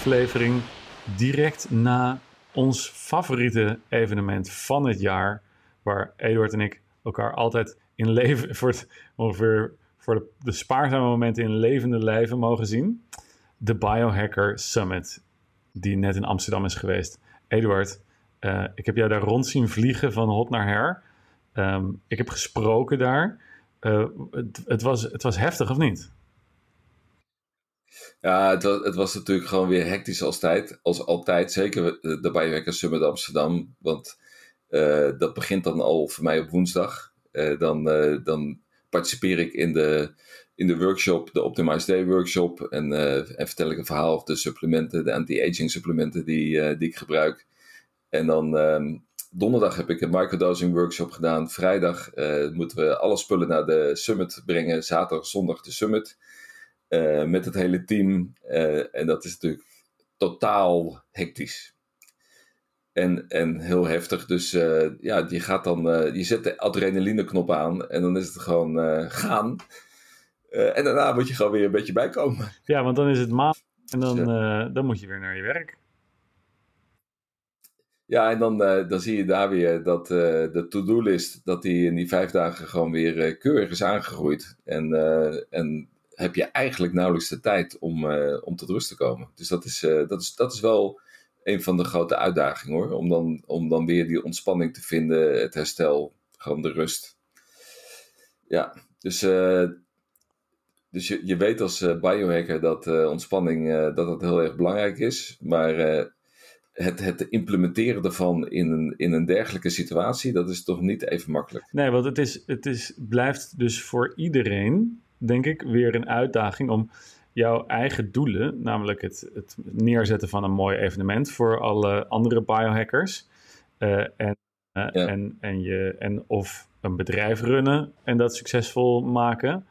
aflevering direct na ons favoriete evenement van het jaar. Waar Eduard en ik elkaar altijd in leven, voor het, ongeveer voor de, de spaarzame momenten in levende lijven mogen zien. De Biohacker Summit, die net in Amsterdam is geweest. Eduard, eh, ik heb jou daar rond zien vliegen van hot naar her. Ehm, ik heb gesproken daar. Eh, het, het, was, het was heftig, of niet? Ja, het was, het was natuurlijk gewoon weer hectisch als, tijd, als altijd. Zeker de Biohacker Summit Amsterdam. Want uh, dat begint dan al voor mij op woensdag. Uh, dan, dan participeer ik in de, in de workshop, de Optimized Day workshop. En, en vertel ik een verhaal over de supplementen, de anti-aging supplementen die, die ik gebruik. En dan um, donderdag heb ik een microdosing workshop gedaan. Vrijdag moeten we alle spullen naar de summit brengen. Zaterdag, zondag de summit. Uh, met het hele team. Uh, en dat is natuurlijk totaal hectisch. En, en heel heftig. Dus uh, ja, je gaat dan, je zet de adrenaline-knop aan en dan is het gewoon gaan. en daarna moet je gewoon weer een beetje bijkomen. Ja, want dan is het maand en dan, dan moet je weer naar je werk. Ja, en dan, dan zie je daar weer dat de to-do-list, dat die in die vijf dagen gewoon weer keurig is aangegroeid. En, en heb je eigenlijk nauwelijks de tijd om, uh, om tot rust te komen. Dus dat is, uh, dat, is, dat is wel een van de grote uitdagingen hoor. Om dan, om dan weer die ontspanning te vinden, het herstel, gewoon de rust. Ja, dus, uh, dus je, je weet als biohacker dat ontspanning dat dat heel erg belangrijk is. Maar het, het implementeren daarvan in een, in een dergelijke situatie, dat is toch niet even makkelijk. Nee, want het, is, het is, blijft dus voor iedereen denk ik, weer een uitdaging om jouw eigen doelen, namelijk het, het neerzetten van een mooi evenement voor alle andere biohackers. Uh, en, uh, en, en, je, en of een bedrijf runnen en dat succesvol maken.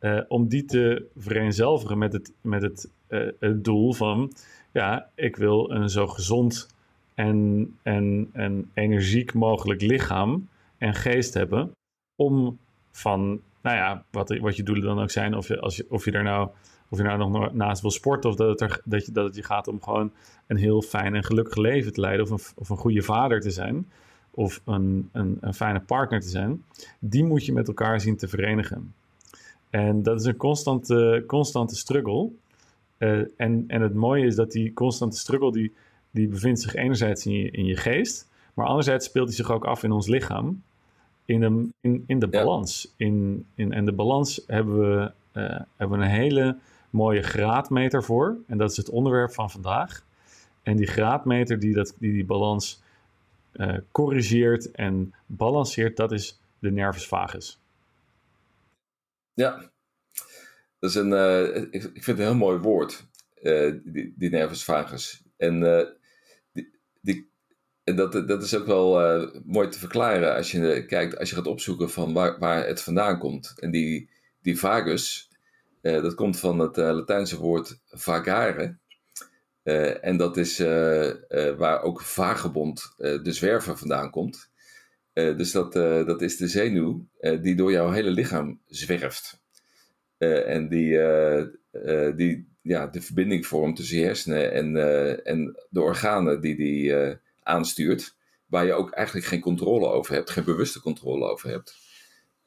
Uh, om die te vereenzelvigen met het, met het, het doel van, ja, ik wil een zo gezond en, en, en energiek mogelijk lichaam en geest hebben. Om van nou ja, wat, wat je doelen dan ook zijn. Of je, als je, of je daar nou, of je nou nog naast wil sporten. Of dat het, er, dat, je, dat het je gaat om gewoon een heel fijn en gelukkig leven te leiden. Of een, of een goede vader te zijn. Of een, een, een fijne partner te zijn. Die moet je met elkaar zien te verenigen. En dat is een constante, constante struggle. Uh, en, en het mooie is dat die constante struggle, die, die bevindt zich enerzijds in je, in je geest. Maar anderzijds speelt hij zich ook af in ons lichaam in de, in, in de balans. In, in, en de balans hebben we, uh, hebben we een hele mooie graadmeter voor. En dat is het onderwerp van vandaag. En die graadmeter die dat, die, die balans uh, corrigeert en balanceert, dat is de nervus vagus. Ja, dat is een, uh, ik, ik, vind het een heel mooi woord, die, die nervus vagus. En die, die en dat, dat is ook wel uh, mooi te verklaren als je kijkt, als je gaat opzoeken van waar, waar het vandaan komt. En die, die vagus, uh, dat komt van het uh, Latijnse woord vagare. en dat is waar ook vagebond, de zwerver, vandaan komt. dus dat, dat is de zenuw die door jouw hele lichaam zwerft. en die, die ja, de verbinding vormt tussen je hersenen en, en de organen die die aanstuurt, waar je ook eigenlijk geen controle over hebt, geen bewuste controle over hebt.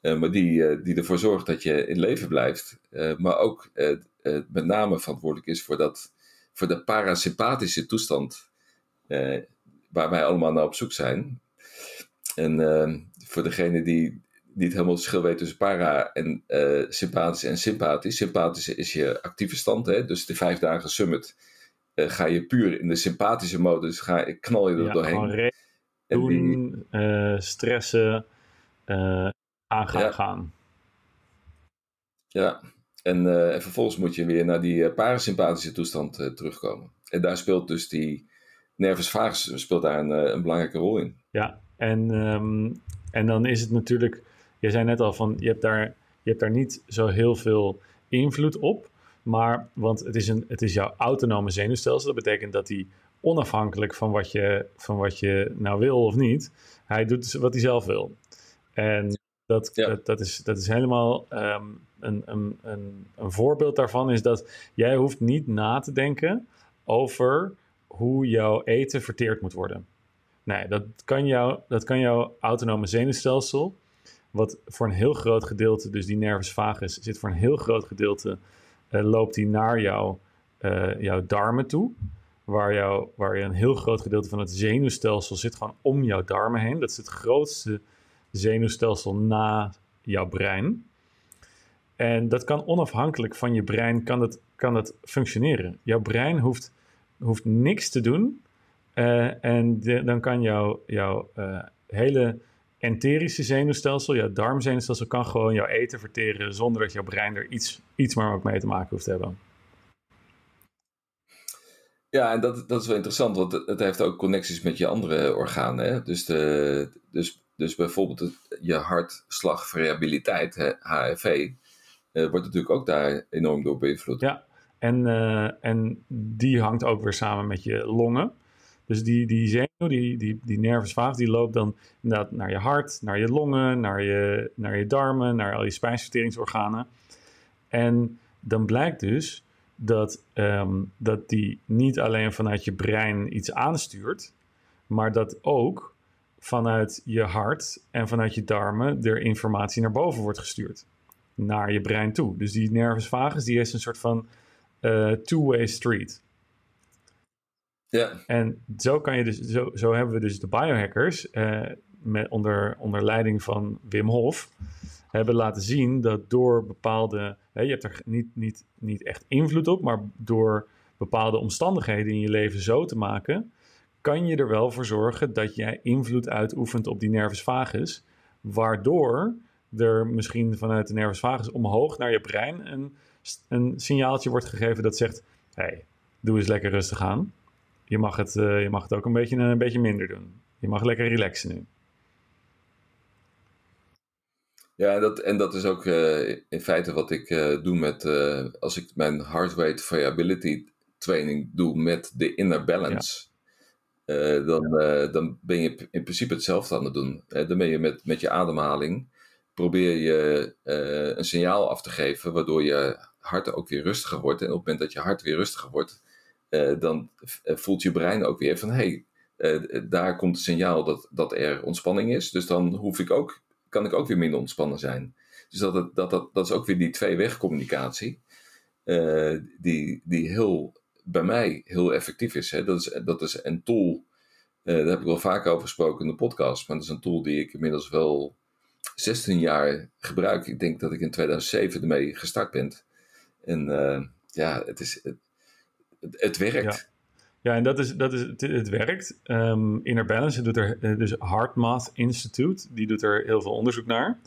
Uh, maar die, uh, die ervoor zorgt dat je in leven blijft. Uh, maar ook met name verantwoordelijk is voor, dat, voor de parasympathische toestand waar wij allemaal naar op zoek zijn. En voor degene die niet helemaal het verschil weet tussen para en sympathisch en sympathisch. Sympathische is je actieve stand, hè? dus de vijf dagen summit uh, ga je puur in de sympathische modus, ga, knal je er ja, doorheen. En doen, die... uh, stressen, uh, aangaan ja. gaan. Ja, en, en, vervolgens moet je weer naar die parasympathische toestand terugkomen. En daar speelt dus die nervus vagus speelt daar een, een belangrijke rol in. Ja, en, um, en dan is het natuurlijk, je zei net al van, je hebt daar, je hebt daar niet zo heel veel invloed op. Maar, want het is, een, het is jouw autonome zenuwstelsel. Dat betekent dat hij onafhankelijk van wat, je, van wat je nou wil of niet, hij doet dus wat hij zelf wil. En dat, dat, dat, is, dat is helemaal um, een, een, een, een voorbeeld daarvan is dat jij hoeft niet na te denken over hoe jouw eten verteerd moet worden. Nee, dat kan, jou, dat kan jouw autonome zenuwstelsel, wat voor een heel groot gedeelte, dus die nervus vagus, zit voor een heel groot gedeelte, loopt die naar jou, uh, jouw darmen toe. Waar, jou, waar een heel groot gedeelte van het zenuwstelsel zit gewoon om jouw darmen heen. Dat is het grootste zenuwstelsel na jouw brein. En dat kan onafhankelijk van je brein kan het, kan het functioneren. Jouw brein hoeft, hoeft niks te doen. Uh, en dan kan jouw jouw uh, hele enterische zenuwstelsel, jouw darmzenuwstelsel, kan gewoon jouw eten verteren zonder dat jouw brein er iets, iets maar ook mee te maken hoeft te hebben. Ja, en dat, dat is wel interessant, want het heeft ook connecties met je andere organen. Hè? Dus, de, dus, dus bijvoorbeeld je hartslagvariabiliteit, HRV, uh, wordt natuurlijk ook daar enorm door beïnvloed. Ja, en, uh, en die hangt ook weer samen met je longen. Dus die, die zenuw, die, die, die nervus vagus, die loopt dan inderdaad naar je hart, naar je longen, naar je, naar je darmen, naar al je spijsverteringsorganen. En dan blijkt dus dat, um, dat die niet alleen vanuit je brein iets aanstuurt, maar dat ook vanuit je hart en vanuit je darmen er informatie naar boven wordt gestuurd naar je brein toe. Dus die nervus vagus die is een soort van uh, two-way street. Ja. En zo, kan je dus, zo, zo hebben we dus de biohackers uh, met, onder, onder leiding van Wim Hof hebben laten zien dat door bepaalde, hè, je hebt er niet, niet, niet echt invloed op, maar door bepaalde omstandigheden in je leven zo te maken, kan je er wel voor zorgen dat jij invloed uitoefent op die nervus vagus, waardoor er misschien vanuit de nervus vagus omhoog naar je brein een, een signaaltje wordt gegeven dat zegt: hey, doe eens lekker rustig aan. Je mag het, uh, je mag het ook een beetje, een beetje minder doen. Je mag lekker relaxen nu. Ja, en dat, en dat is ook uh, in feite wat ik uh, doe met, als ik mijn heart rate variability training doe met de inner balance. Ja. dan, dan ben je in principe hetzelfde aan het doen. dan ben je met, met je ademhaling probeer je een signaal af te geven, waardoor je hart ook weer rustiger wordt. En op het moment dat je hart weer rustiger wordt, uh, dan eh, voelt je brein ook weer van hey, daar komt het signaal dat, dat er ontspanning is. Dus dan hoef ik ook, kan ik ook weer minder ontspannen zijn. Dus dat, dat, dat, dat is ook weer die twee-weg communicatie, die, die heel, bij mij heel effectief is. Hè? Dat, is dat is een tool, daar heb ik wel vaak over gesproken in de podcast, maar dat is een tool die ik inmiddels wel 16 jaar gebruik. Ik denk dat ik in 2007 ermee gestart ben. En ja, het, is, het, werkt. Ja. Ja, en dat is, dat is, het, het werkt. Um, Inner Balance doet er, eh, dus HeartMath Institute, die doet er heel veel onderzoek naar.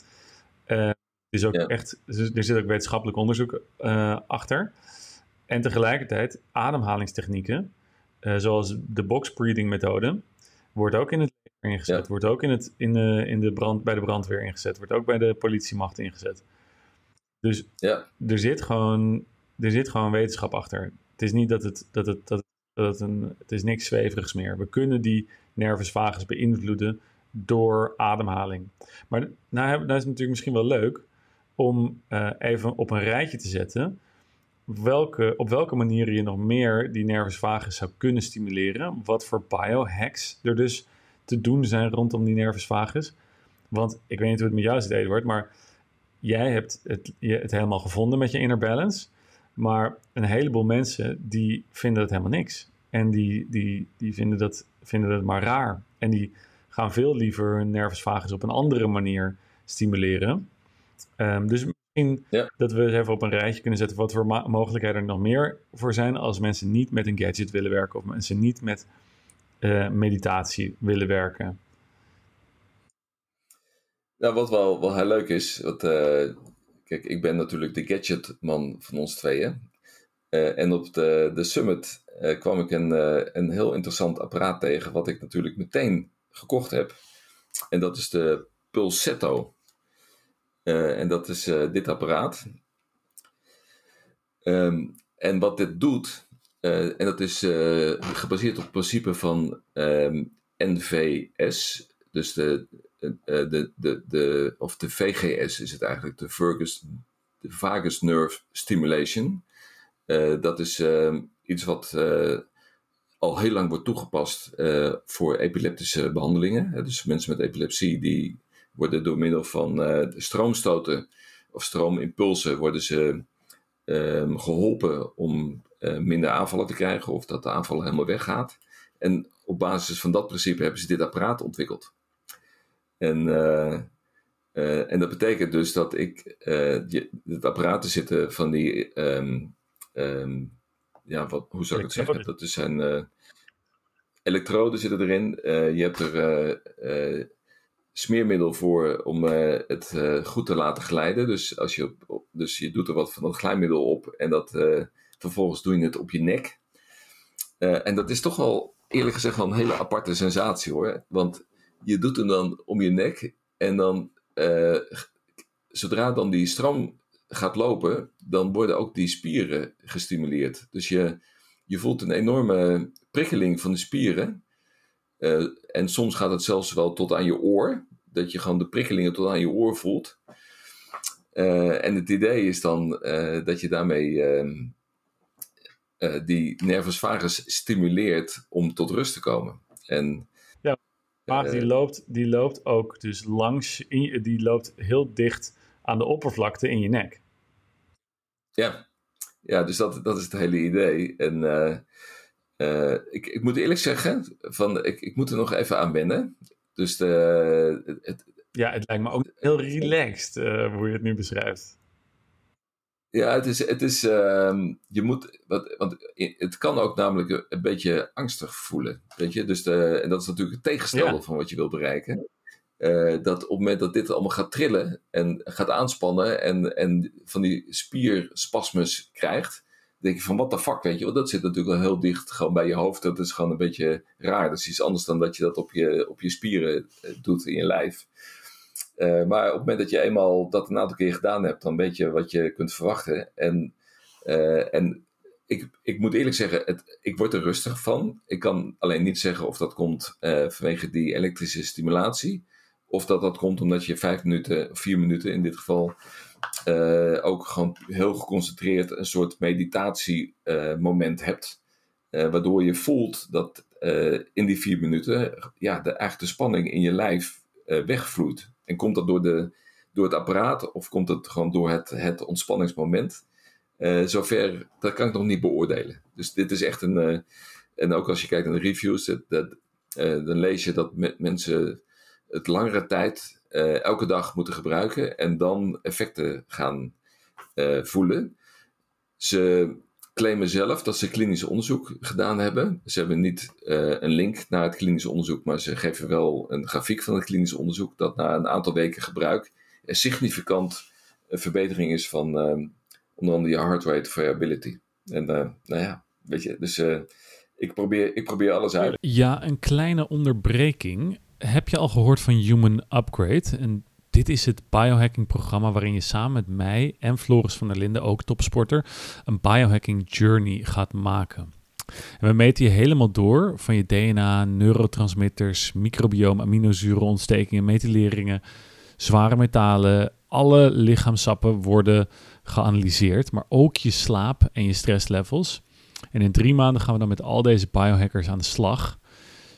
Uh, is ook ja. echt, er zit ook wetenschappelijk onderzoek uh, achter. En tegelijkertijd ademhalingstechnieken, uh, zoals de box breathing methode, wordt ook in het ingezet. Ja. Wordt ook in het, in de, in de brand, bij de brandweer ingezet. Wordt ook bij de politiemacht ingezet. Dus ja. er, zit gewoon, er zit gewoon wetenschap achter. Het is niet dat het, dat het, dat het, een, het is niks zweverigs meer. We kunnen die nervus vagus beïnvloeden door ademhaling. Maar nou, nou is het natuurlijk misschien wel leuk om uh, even op een rijtje te zetten welke, op welke manieren je nog meer die nervus vagus zou kunnen stimuleren. Wat voor biohacks er dus te doen zijn rondom die nervus vagus. Want ik weet niet hoe het met jou zit, Eduard, maar jij hebt het, het helemaal gevonden met je inner balance. Maar een heleboel mensen die vinden het helemaal niks. En die, die, die vinden, dat, vinden dat maar raar. En die gaan veel liever hun nervus vagus op een andere manier stimuleren. Um, dus misschien ja. dat we eens even op een rijtje kunnen zetten wat voor mogelijkheden er nog meer voor zijn als mensen niet met een gadget willen werken of mensen niet met uh, meditatie willen werken? Nou, wat wel, wel heel leuk is, wat, uh, kijk, ik ben natuurlijk de gadgetman van ons tweeën. Uh, en op de, de summit kwam ik een, een heel interessant apparaat tegen, wat ik natuurlijk meteen gekocht heb. En dat is de Pulsetto. en dat is dit apparaat. Um, en wat dit doet, en dat is gebaseerd op het principe van ehm, NVS. Dus de, de, de, de, of de VGS is het eigenlijk, de Vagus, de vagus Nerve Stimulation. dat is ehm, iets wat al heel lang wordt toegepast voor epileptische behandelingen. Dus mensen met epilepsie die worden door middel van stroomstoten of stroomimpulsen worden ze um, geholpen om minder aanvallen te krijgen of dat de aanvallen helemaal weggaat. En op basis van dat principe hebben ze dit apparaat ontwikkeld. En, en dat betekent dus dat ik je, het apparaat zitten van die um, um, ja, wat, hoe zou ik het zeggen? Dat is een uh, elektroden zitten erin. Uh, je hebt er uh, smeermiddel voor om het goed te laten glijden. Dus, als je, op, dus je doet er wat van dat glijmiddel op en dat, vervolgens doe je het op je nek. en dat is toch wel, eerlijk gezegd, wel een hele aparte sensatie hoor. Want je doet hem dan om je nek en dan, zodra dan die stroom gaat lopen, dan worden ook die spieren gestimuleerd. Dus je, je voelt een enorme prikkeling van de spieren. Uh, en soms gaat het zelfs wel tot aan je oor. Dat je gewoon de prikkelingen tot aan je oor voelt. Uh, en het idee is dan dat je daarmee ehm, die nervus vagus stimuleert om tot rust te komen. En, maar die, loopt, die loopt ook dus langs, in, die loopt heel dicht aan de oppervlakte in je nek. Ja, ja dus dat, dat is het hele idee. En uh, uh, ik, ik moet eerlijk zeggen, van, ik, ik moet er nog even aan wennen. Dus de, het, ja, het lijkt me ook heel relaxed uh, hoe je het nu beschrijft. Ja, het is, het is uh, je moet, wat, want het kan ook namelijk een, beetje angstig voelen, weet je. Dus de, en dat is natuurlijk het tegenstelde ja. van wat je wil bereiken. Uh, dat op het moment dat dit allemaal gaat trillen en gaat aanspannen en, en van die spierspasmus krijgt, denk je van wat de fuck, weet je wel. Dat zit natuurlijk wel heel dicht gewoon bij je hoofd. Dat is gewoon een beetje raar. Dat is iets anders dan dat je dat op je, op je spieren eh, doet in je lijf. Uh, maar op het moment dat je eenmaal dat een aantal keer gedaan hebt, dan weet je wat je kunt verwachten. En, uh, en ik, ik moet eerlijk zeggen, het, ik word er rustig van. Ik kan alleen niet zeggen of dat komt vanwege die elektrische stimulatie. Of dat dat komt omdat je vijf minuten, vier minuten in dit geval, ook gewoon heel geconcentreerd een soort meditatiemoment hebt. Waardoor je voelt dat in die vier minuten ja, de, eigenlijk de spanning in je lijf wegvloeit. En komt dat door, de, door het apparaat of komt het gewoon door het, het ontspanningsmoment? zover, dat kan ik nog niet beoordelen. Dus dit is echt een. en ook als je kijkt naar de reviews, dat, dat, dan lees je dat mensen het langere tijd elke dag moeten gebruiken en dan effecten gaan voelen. Ze claimen zelf dat ze klinisch onderzoek gedaan hebben. Ze hebben niet uh, een link naar het klinisch onderzoek, maar ze geven wel een grafiek van het klinisch onderzoek dat na een aantal weken gebruik er significant een verbetering is van onder andere je heart rate variability. En nou ja, weet je, dus ik, probeer, ik probeer alles uit. Ja, een kleine onderbreking heb je al gehoord van Human Upgrade? Dit is het biohacking-programma waarin je samen met mij en Floris van der Linden, ook topsporter, een biohacking journey gaat maken. En we meten je helemaal door van je DNA, neurotransmitters, microbiome, aminozuren, ontstekingen, methyleringen, zware metalen. Alle lichaamsappen worden geanalyseerd, maar ook je slaap en je stresslevels. En in drie maanden gaan we dan met al deze biohackers aan de slag,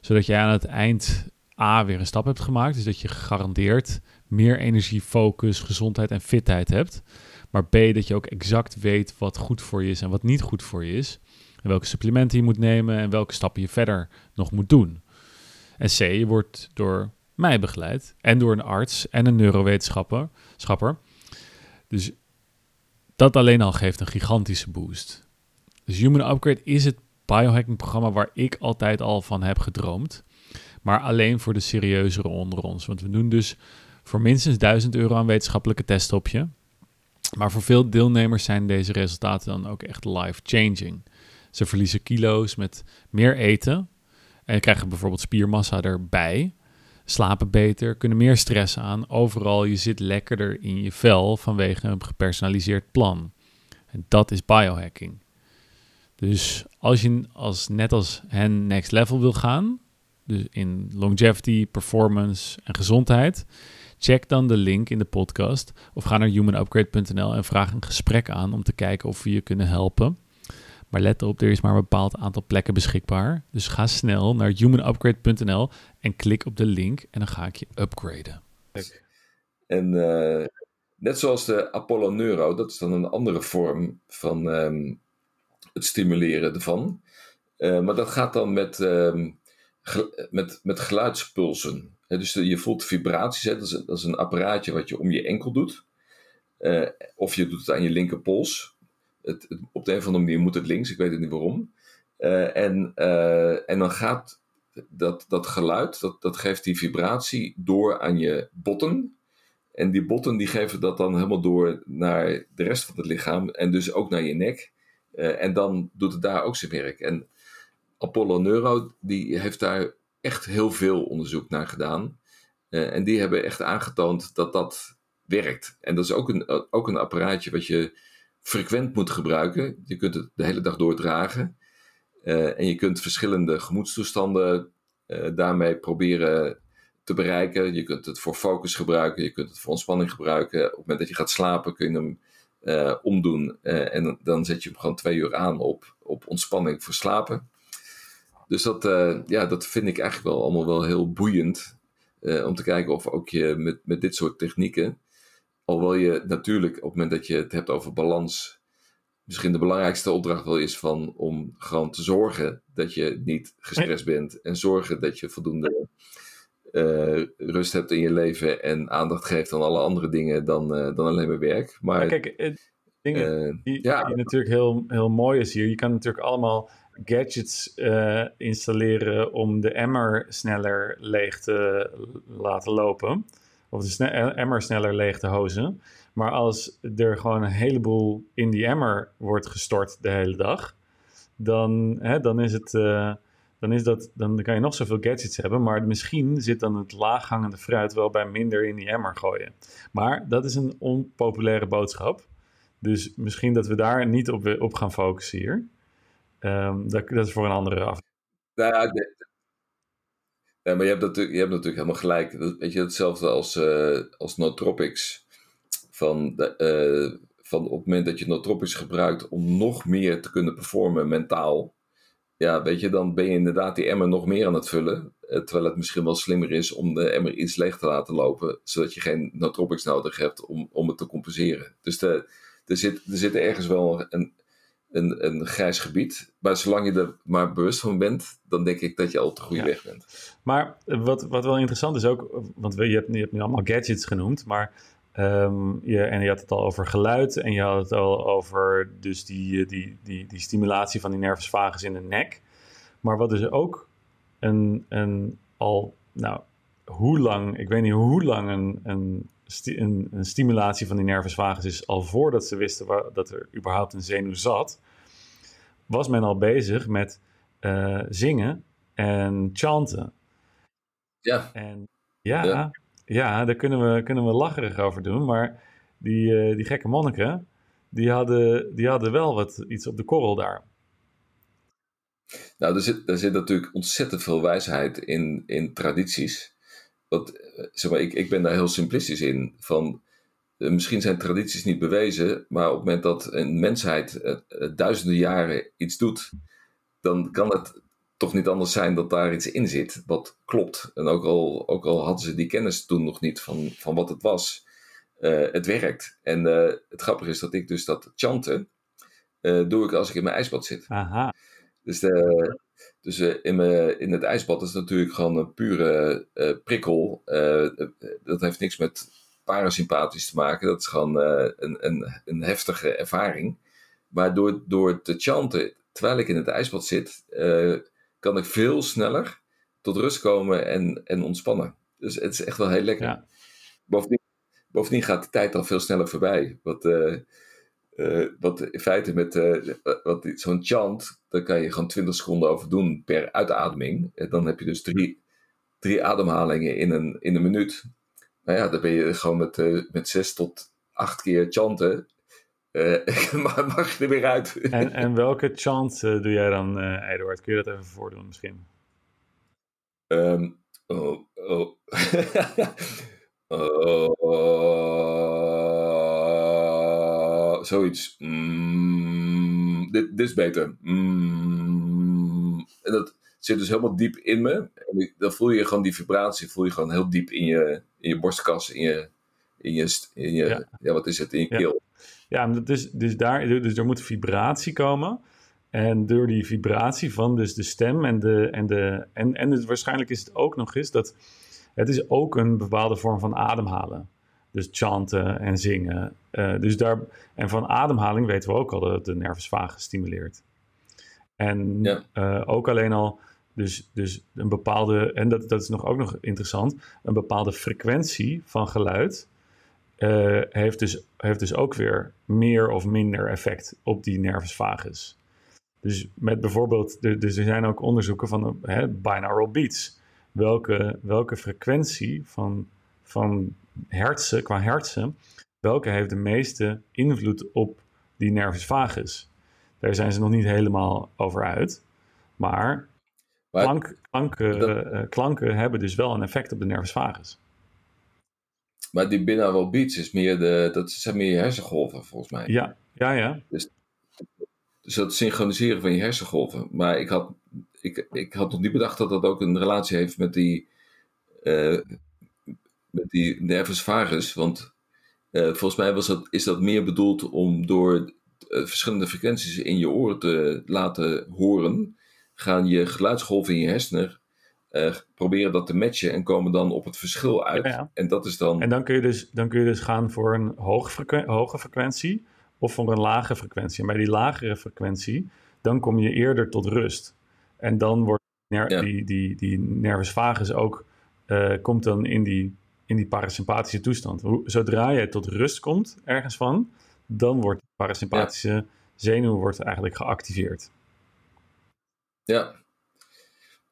zodat jij aan het eind A, weer een stap hebt gemaakt. Dus dat je gegarandeerd meer energie, focus, gezondheid en fitheid hebt. Maar B, dat je ook exact weet wat goed voor je is en wat niet goed voor je is. En welke supplementen je moet nemen en welke stappen je verder nog moet doen. En C, je wordt door mij begeleid en door een arts en een neurowetenschapper. Dus dat alleen al geeft een gigantische boost. Dus Human Upgrade is het biohacking programma waar ik altijd al van heb gedroomd maar alleen voor de serieuzere onder ons. Want we doen dus voor minstens 1000 euro aan wetenschappelijke testen op je. Maar voor veel deelnemers zijn deze resultaten dan ook echt life-changing. Ze verliezen kilo's met meer eten en krijgen bijvoorbeeld spiermassa erbij. Slapen beter, kunnen meer stress aan. Overal, je zit lekkerder in je vel vanwege een gepersonaliseerd plan. En dat is biohacking. Dus als je als, net als hen next level wil gaan, dus in longevity, performance en gezondheid. Check dan de link in de podcast of ga naar humanupgrade.nl en vraag een gesprek aan om te kijken of we je kunnen helpen. Maar let op, er is maar een bepaald aantal plekken beschikbaar. Dus ga snel naar humanupgrade.nl en klik op de link en dan ga ik je upgraden. En uh, net zoals de Apollo Neuro, dat is dan een andere vorm van um, het stimuleren ervan. Uh, maar dat gaat dan met, um, met, met geluidspulsen. Dus je voelt vibraties. Hè? Dat, is, dat, is, een apparaatje wat je om je enkel doet. Uh, of je doet het aan je linkerpols. Het, op de een of andere manier moet het links, ik weet het niet waarom. Uh, en, uh, en dan gaat dat, dat geluid, dat, dat geeft die vibratie door aan je botten. En die botten die geven dat dan helemaal door naar de rest van het lichaam en dus ook naar je nek. En dan doet het daar ook zijn werk. En Apollo Neuro die heeft daar echt heel veel onderzoek naar gedaan. en die hebben echt aangetoond dat dat werkt. En dat is ook een, ook een apparaatje wat je frequent moet gebruiken. Je kunt het de hele dag doordragen. Uh, en je kunt verschillende gemoedstoestanden uh, daarmee proberen te bereiken. Je kunt het voor focus gebruiken, je kunt het voor ontspanning gebruiken. Op het moment dat je gaat slapen kun je hem omdoen. en dan zet je hem gewoon twee uur aan op, op ontspanning voor slapen. Dus dat, ja, dat vind ik eigenlijk wel allemaal wel heel boeiend. om te kijken of ook je met, met dit soort technieken Alhoewel je natuurlijk op het moment dat je het hebt over balans, misschien de belangrijkste opdracht wel is van om gewoon te zorgen dat je niet gestrest bent en zorgen dat je voldoende uh, rust hebt in je leven en aandacht geeft aan alle andere dingen dan, dan alleen maar werk. Maar, maar kijk, dingen die, ja. die, natuurlijk heel, heel mooi is hier. Je kan natuurlijk allemaal gadgets installeren om de emmer sneller leeg te laten lopen of de emmer sneller leeg te hozen. Maar als er gewoon een heleboel in die emmer wordt gestort de hele dag, dan, hè, dan is het. Uh, dan, is dat, dan kan je nog zoveel gadgets hebben, maar misschien zit dan het laaghangende fruit wel bij minder in die emmer gooien. Maar dat is een onpopulaire boodschap. Dus misschien dat we daar niet op, op gaan focussen hier. Um, dat, dat, is voor een andere af. Nou ja, ja, maar je hebt natuurlijk, je hebt natuurlijk helemaal gelijk. Weet je, hetzelfde als, uh, als nootropics. Van, de, uh, van op het moment dat je nootropics gebruikt om nog meer te kunnen performen mentaal. Ja, weet je, dan ben je inderdaad die emmer nog meer aan het vullen. Uh, terwijl het misschien wel slimmer is om de emmer iets leeg te laten lopen. Zodat je geen nootropics nodig hebt om, om het te compenseren. Dus de, er, zit, er zit ergens wel een, een, een grijs gebied. Maar zolang je er maar bewust van bent, dan denk ik dat je al op de goede weg bent. Maar wat, wat wel interessant is ook, want je hebt, je hebt nu allemaal gadgets genoemd, maar um, je, en je had het al over geluid en je had het al over dus die, die, die, die stimulatie van die nervus vagus in de nek. Maar wat is ook een, een al, nou, hoe lang, ik weet niet hoe lang een, een een, een, stimulatie van die nervus vagus is al voordat ze wisten waar, dat er überhaupt een zenuw zat, was men al bezig met uh, zingen en chanten. Ja. En ja, ja, ja. daar kunnen we, kunnen we lacherig over doen, maar die, uh, die gekke monniken, die hadden, die hadden wel wat, iets op de korrel daar. Nou, er zit, er zit natuurlijk ontzettend veel wijsheid in, in tradities. Want, eh, zeg maar, ik, ik ben daar heel simplistisch in. Van, uh, misschien zijn tradities niet bewezen, maar op het moment dat een mensheid uh, duizenden jaren iets doet, dan kan het toch niet anders zijn dat daar iets in zit wat klopt. En ook al, ook al hadden ze die kennis toen nog niet van, van wat het was, het werkt. En het grappige is dat ik dus dat chanten, doe ik als ik in mijn ijsbad zit. Aha. Dus de, dus uh, in, me, in het ijsbad is het natuurlijk gewoon een pure uh, prikkel. Uh, dat heeft niks met parasympathisch te maken. Dat is gewoon een, een, een heftige ervaring. Maar door, door te chanten, terwijl ik in het ijsbad zit, kan ik veel sneller tot rust komen en, en ontspannen. Dus het is echt wel heel lekker. Ja. Bovendien, bovendien gaat de tijd dan veel sneller voorbij. Wat, uh, wat in feite met uh, wat, zo'n chant, daar kan je gewoon 20 seconden over doen per uitademing. En dan heb je dus drie, drie ademhalingen in een, in een minuut. Nou ja, dan ben je gewoon met, uh, met zes tot acht keer chanten. maar mag je er weer uit. en, en welke chant doe jij dan, Eduard? Kun je dat even voordoen misschien? Um, oh, oh. oh zoiets. Mm, dit, dit is beter. Mm, en dat zit dus helemaal diep in me. En dan voel je gewoon die vibratie, voel je gewoon heel diep in je, in je borstkas, in je, in je, in je ja. wat is het, in je keel. Ja, dus, dus, daar, dus er moet vibratie komen. En door die vibratie van dus de stem en de. En, de, en, en het, waarschijnlijk is het ook nog eens dat. Het is ook een bepaalde vorm van ademhalen. Dus chanten en zingen. Uh, dus daar, en van ademhaling weten we ook al dat het de nervus vagus stimuleert. En ja. uh, ook alleen al, dus, dus een bepaalde, en dat, dat is nog ook nog interessant, een bepaalde frequentie van geluid uh, heeft, dus, heeft dus ook weer meer of minder effect op die nervus vagus. Dus met bijvoorbeeld, dus er zijn ook onderzoeken van hè, binaural beats. Welke, welke frequentie van, van hertzen, qua hertzen, welke heeft de meeste invloed op die nervus vagus? Daar zijn ze nog niet helemaal over uit. Maar, klank, klanken, uh, klanken hebben dus wel een effect op de nervus vagus. Maar die binaural beats is meer de, dat zijn meer je hersengolven volgens mij. Ja, ja, ja. Dus, dus dat synchroniseren van je hersengolven. Maar ik had, ik, ik had nog niet bedacht dat dat ook een relatie heeft met die, uh, met die nervus vagus. Want uh, volgens mij was dat, is dat meer bedoeld om door uh, verschillende frequenties in je oren te laten horen, gaan je geluidsgolven in je hersenen uh, proberen dat te matchen en komen dan op het verschil uit. En dat is dan. En dan kun je dus, dan kun je dus gaan voor een hoge, hoge frequentie of voor een lage frequentie. En bij die lagere frequentie, dan kom je eerder tot rust. En dan wordt die, die, die nervus vagus ook, uh, komt dan in die, in die parasympathische toestand. Zodra je tot rust komt ergens van, dan wordt de parasympathische zenuw wordt eigenlijk geactiveerd. Ja,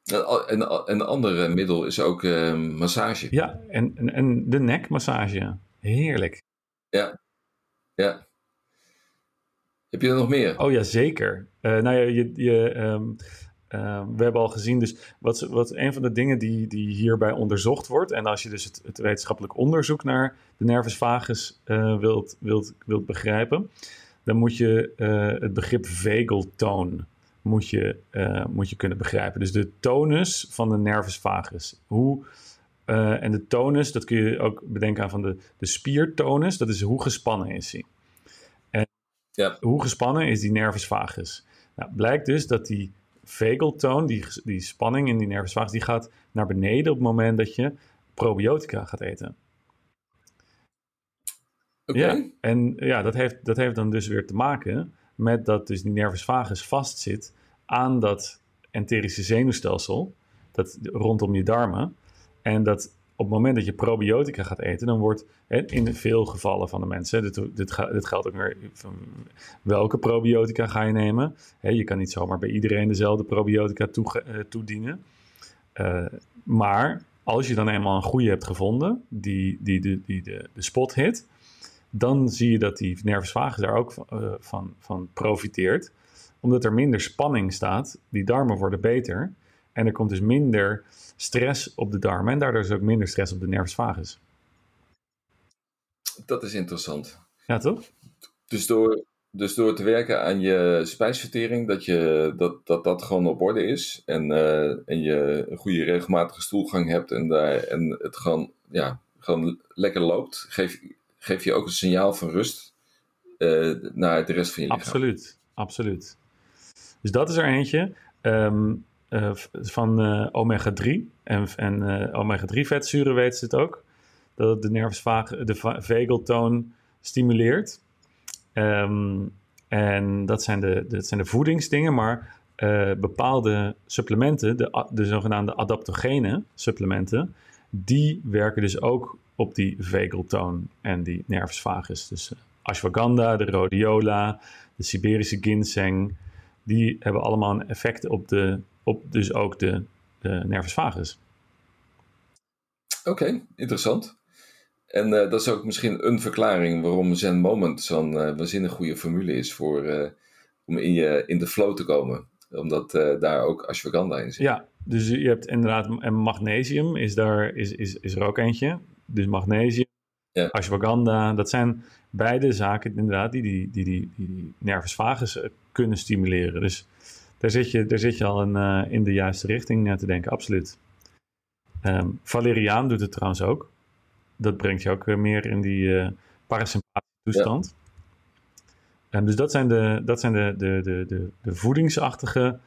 en, een ander middel is ook uh, massage. Ja, en, en, en de nekmassage. Heerlijk. Ja, ja. Heb je er nog meer? Oh ja, zeker. Uh, nou ja, je, je, um, uh, we hebben al gezien, dus wat, wat een van de dingen die, die hierbij onderzocht wordt, en als je dus het, het wetenschappelijk onderzoek naar de nervus vagus uh, wilt, wilt, wilt begrijpen, dan moet je het begrip vagal tone moet je, uh, moet je kunnen begrijpen. Dus de tonus van de nervus vagus. Hoe, en de tonus, dat kun je ook bedenken aan van de, de spiertonus. Dat is hoe gespannen is hij. En ja. hoe gespannen is die nervus vagus? Nou, blijkt dus dat die vagaltoon, die, die spanning in die nervus vagus, die gaat naar beneden op het moment dat je probiotica gaat eten. Oké. Ja, en ja, dat heeft, dat heeft dan dus weer te maken met dat dus die nervus vagus vastzit aan dat enterische zenuwstelsel, dat rondom je darmen. En dat op het moment dat je probiotica gaat eten, dan wordt in veel gevallen van de mensen, dit, dit, dit geldt ook weer van welke probiotica ga je nemen. je kan niet zomaar bij iedereen dezelfde probiotica uh, toedienen. Uh, maar als je dan eenmaal een goede hebt gevonden, die, die, die, de, de spot hit, dan zie je dat die nervus daar ook uh, van, van profiteert. Omdat er minder spanning staat, die darmen worden beter. En er komt dus minder stress op de darmen en daardoor is ook minder stress op de nervus vagus. Dat is interessant. Ja, toch? Dus door, dus door te werken aan je spijsvertering, dat je, dat, dat, dat gewoon op orde is. En, uh, en je een goede regelmatige stoelgang hebt en, daar, en het gewoon, ja, gewoon lekker loopt, geef, geef je ook een signaal van rust uh, naar de rest van je lichaam. Absoluut, absoluut. Dus dat is er eentje um, uh, van uh, omega-3. En, en omega-3 vetzuren weten ze het ook. Dat het de nervus de vagaltoon stimuleert. Um, en dat zijn de, dat zijn de voedingsdingen, maar bepaalde supplementen, de, de zogenaamde adaptogene supplementen, die werken dus ook op die vagaltoon en die nervus vagus. Dus uh, ashwagandha, de rhodiola, de Siberische ginseng, die hebben allemaal een effect op, de, op dus ook de, de nervus vagus. Oké, interessant. En uh, dat is ook misschien een verklaring waarom Zen Moment zo'n uh, waanzinnig goede formule is voor, uh, om in, je, in de flow te komen. Omdat daar ook ashwagandha in zit. Ja, dus je hebt inderdaad, en magnesium is, daar, is, is, is er ook eentje dus magnesium, ja. ashwagandha, dat zijn beide zaken inderdaad die, die, die, die, die nervus vagus kunnen stimuleren. Dus daar zit je, daar zit je al in, in de juiste richting te denken, absoluut. Um, Valeriaan doet het trouwens ook. Dat brengt je ook meer in die parasympathische toestand. Um, dus dat zijn de, dat zijn de, de, de, de, de voedingsachtige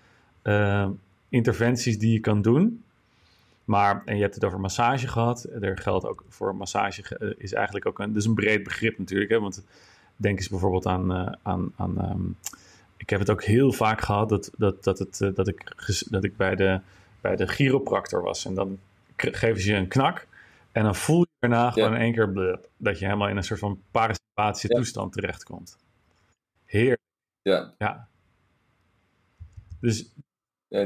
uh, interventies die je kan doen. Maar, en je hebt het over massage gehad. Er geldt ook voor massage, is eigenlijk ook een, dus een breed begrip natuurlijk. Hè, want denk eens bijvoorbeeld aan, uh, aan, aan um, ik heb het ook heel vaak gehad dat, dat, dat, het, uh, dat, ik, dat ik bij de, bij de chiropractor was. En dan geven ze je een knak. En dan voel je daarna gewoon in één keer blub, dat je helemaal in een soort van parasympathische ja. toestand terechtkomt. Heer. Ja. ja. Dus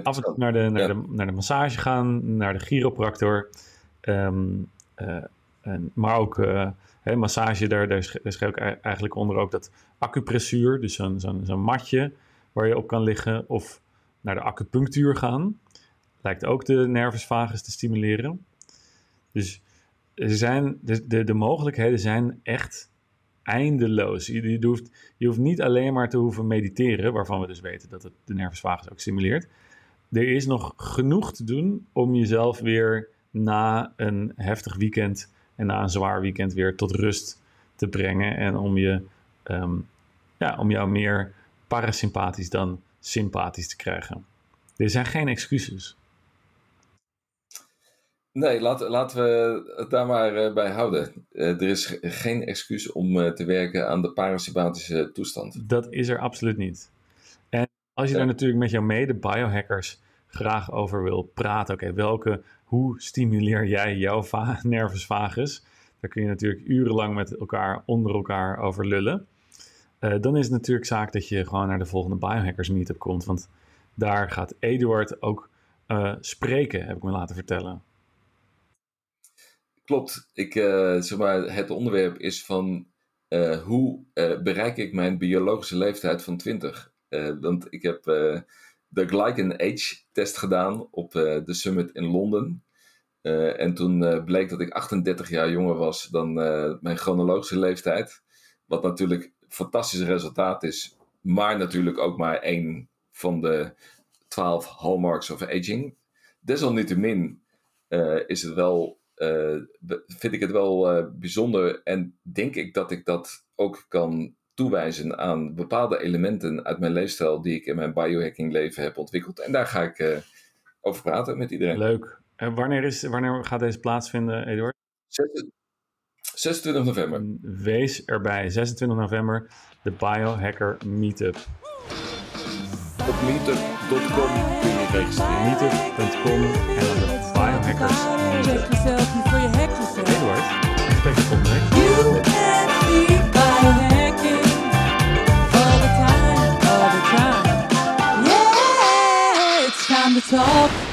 af en toe naar de, naar, de, naar de massage gaan, naar de chiropractor. Um, uh, en, maar ook hè, massage, daar, daar, schrijf ik eigenlijk onder ook dat acupressuur. Dus zo'n matje waar je op kan liggen. Of naar de acupunctuur gaan. Lijkt ook de nervus te stimuleren. Dus er zijn, de, de, de mogelijkheden zijn echt eindeloos. Je, hoeft, je hoeft niet alleen maar te hoeven mediteren, waarvan we dus weten dat het de nervus ook stimuleert. Er is nog genoeg te doen om jezelf weer na een heftig weekend en na een zwaar weekend weer tot rust te brengen. En om, je, um, ja, om jou meer parasympathisch dan sympathisch te krijgen. Er zijn geen excuses. Nee, laten, laten we het daar maar uh, bij houden. Uh, er is geen excuus om uh, te werken aan de parasympathische toestand. Dat is er absoluut niet. En als je ja. daar natuurlijk met jouw mede-biohackers graag over wil praten, oké, welke, hoe stimuleer jij jouw nervus vagus? Daar kun je natuurlijk urenlang met elkaar onder elkaar over lullen. dan is het natuurlijk zaak dat je gewoon naar de volgende biohackers meetup komt, want daar gaat Eduard ook spreken, heb ik me laten vertellen. Klopt. Ik, uh, zeg maar, het onderwerp is van hoe bereik ik mijn biologische leeftijd van 20? want ik heb de Glycan Age test gedaan op de summit in Londen. en toen bleek dat ik 38 jaar jonger was dan mijn chronologische leeftijd. Wat natuurlijk een fantastisch resultaat is, maar natuurlijk ook maar één van de 12 hallmarks of aging. Desalniettemin is het wel vind ik het wel bijzonder en denk ik dat ik dat ook kan toewijzen aan bepaalde elementen uit mijn leefstijl die ik in mijn biohacking leven heb ontwikkeld. En daar ga ik uh, over praten met iedereen. Leuk. En wanneer, is, wanneer gaat deze plaatsvinden, Eduard? 26 november. Wees erbij, 26 november, de Biohacker Meetup. Op meetup.com kun je registreren. Meetup.com en dan de Biohackers Meetup. hack yourself. Eduard, ik spreek talk.